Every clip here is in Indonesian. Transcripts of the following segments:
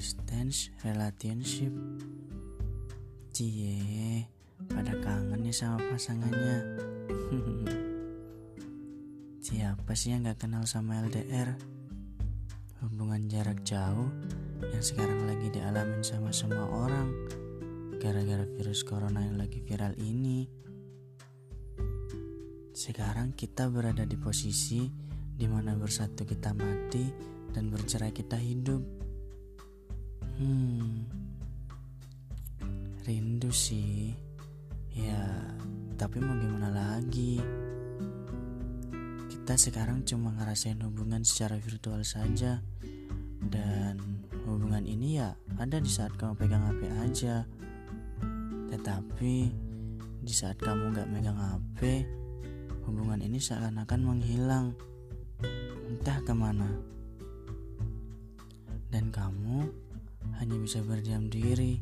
distance relationship. Cie pada kangen nih sama pasangannya. Siapa sih yang gak kenal sama LDR Hubungan jarak jauh yang sekarang lagi dialamin sama semua orang Gara-gara virus corona yang lagi viral ini. Sekarang kita berada di posisi di mana bersatu kita mati dan bercerai kita hidup. Hmm, rindu sih, ya. Tapi mau gimana lagi? Kita sekarang cuma ngerasain hubungan secara virtual saja, dan hubungan ini ya ada di saat kamu pegang HP aja. Tetapi di saat kamu nggak megang HP, hubungan ini seakan-akan menghilang, entah ke mana dan kamu hanya bisa berdiam diri.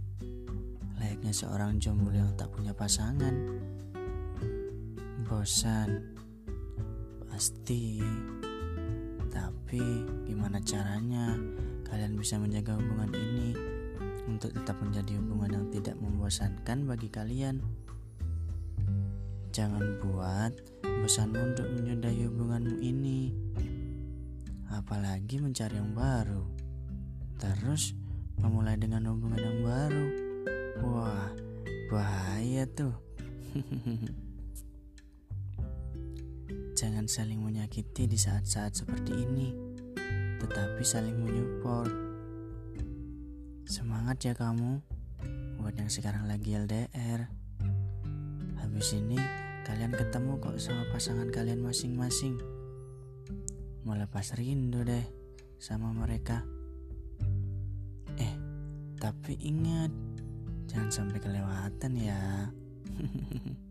Layaknya seorang jomblo yang tak punya pasangan. Bosan. Pasti. Tapi gimana caranya kalian bisa menjaga hubungan ini untuk tetap menjadi hubungan yang tidak membosankan bagi kalian? Jangan buat bosan untuk menyudahi hubunganmu ini. Apalagi mencari yang baru. Terus memulai dengan hubungan yang baru. Wah, bahaya tuh. Jangan saling menyakiti di saat-saat seperti ini, tetapi saling menyupport. Semangat ya kamu, buat yang sekarang lagi LDR. Habis ini kalian ketemu kok sama pasangan kalian masing-masing. Mau lepas rindu deh sama mereka. Tapi ingat, jangan sampai kelewatan ya.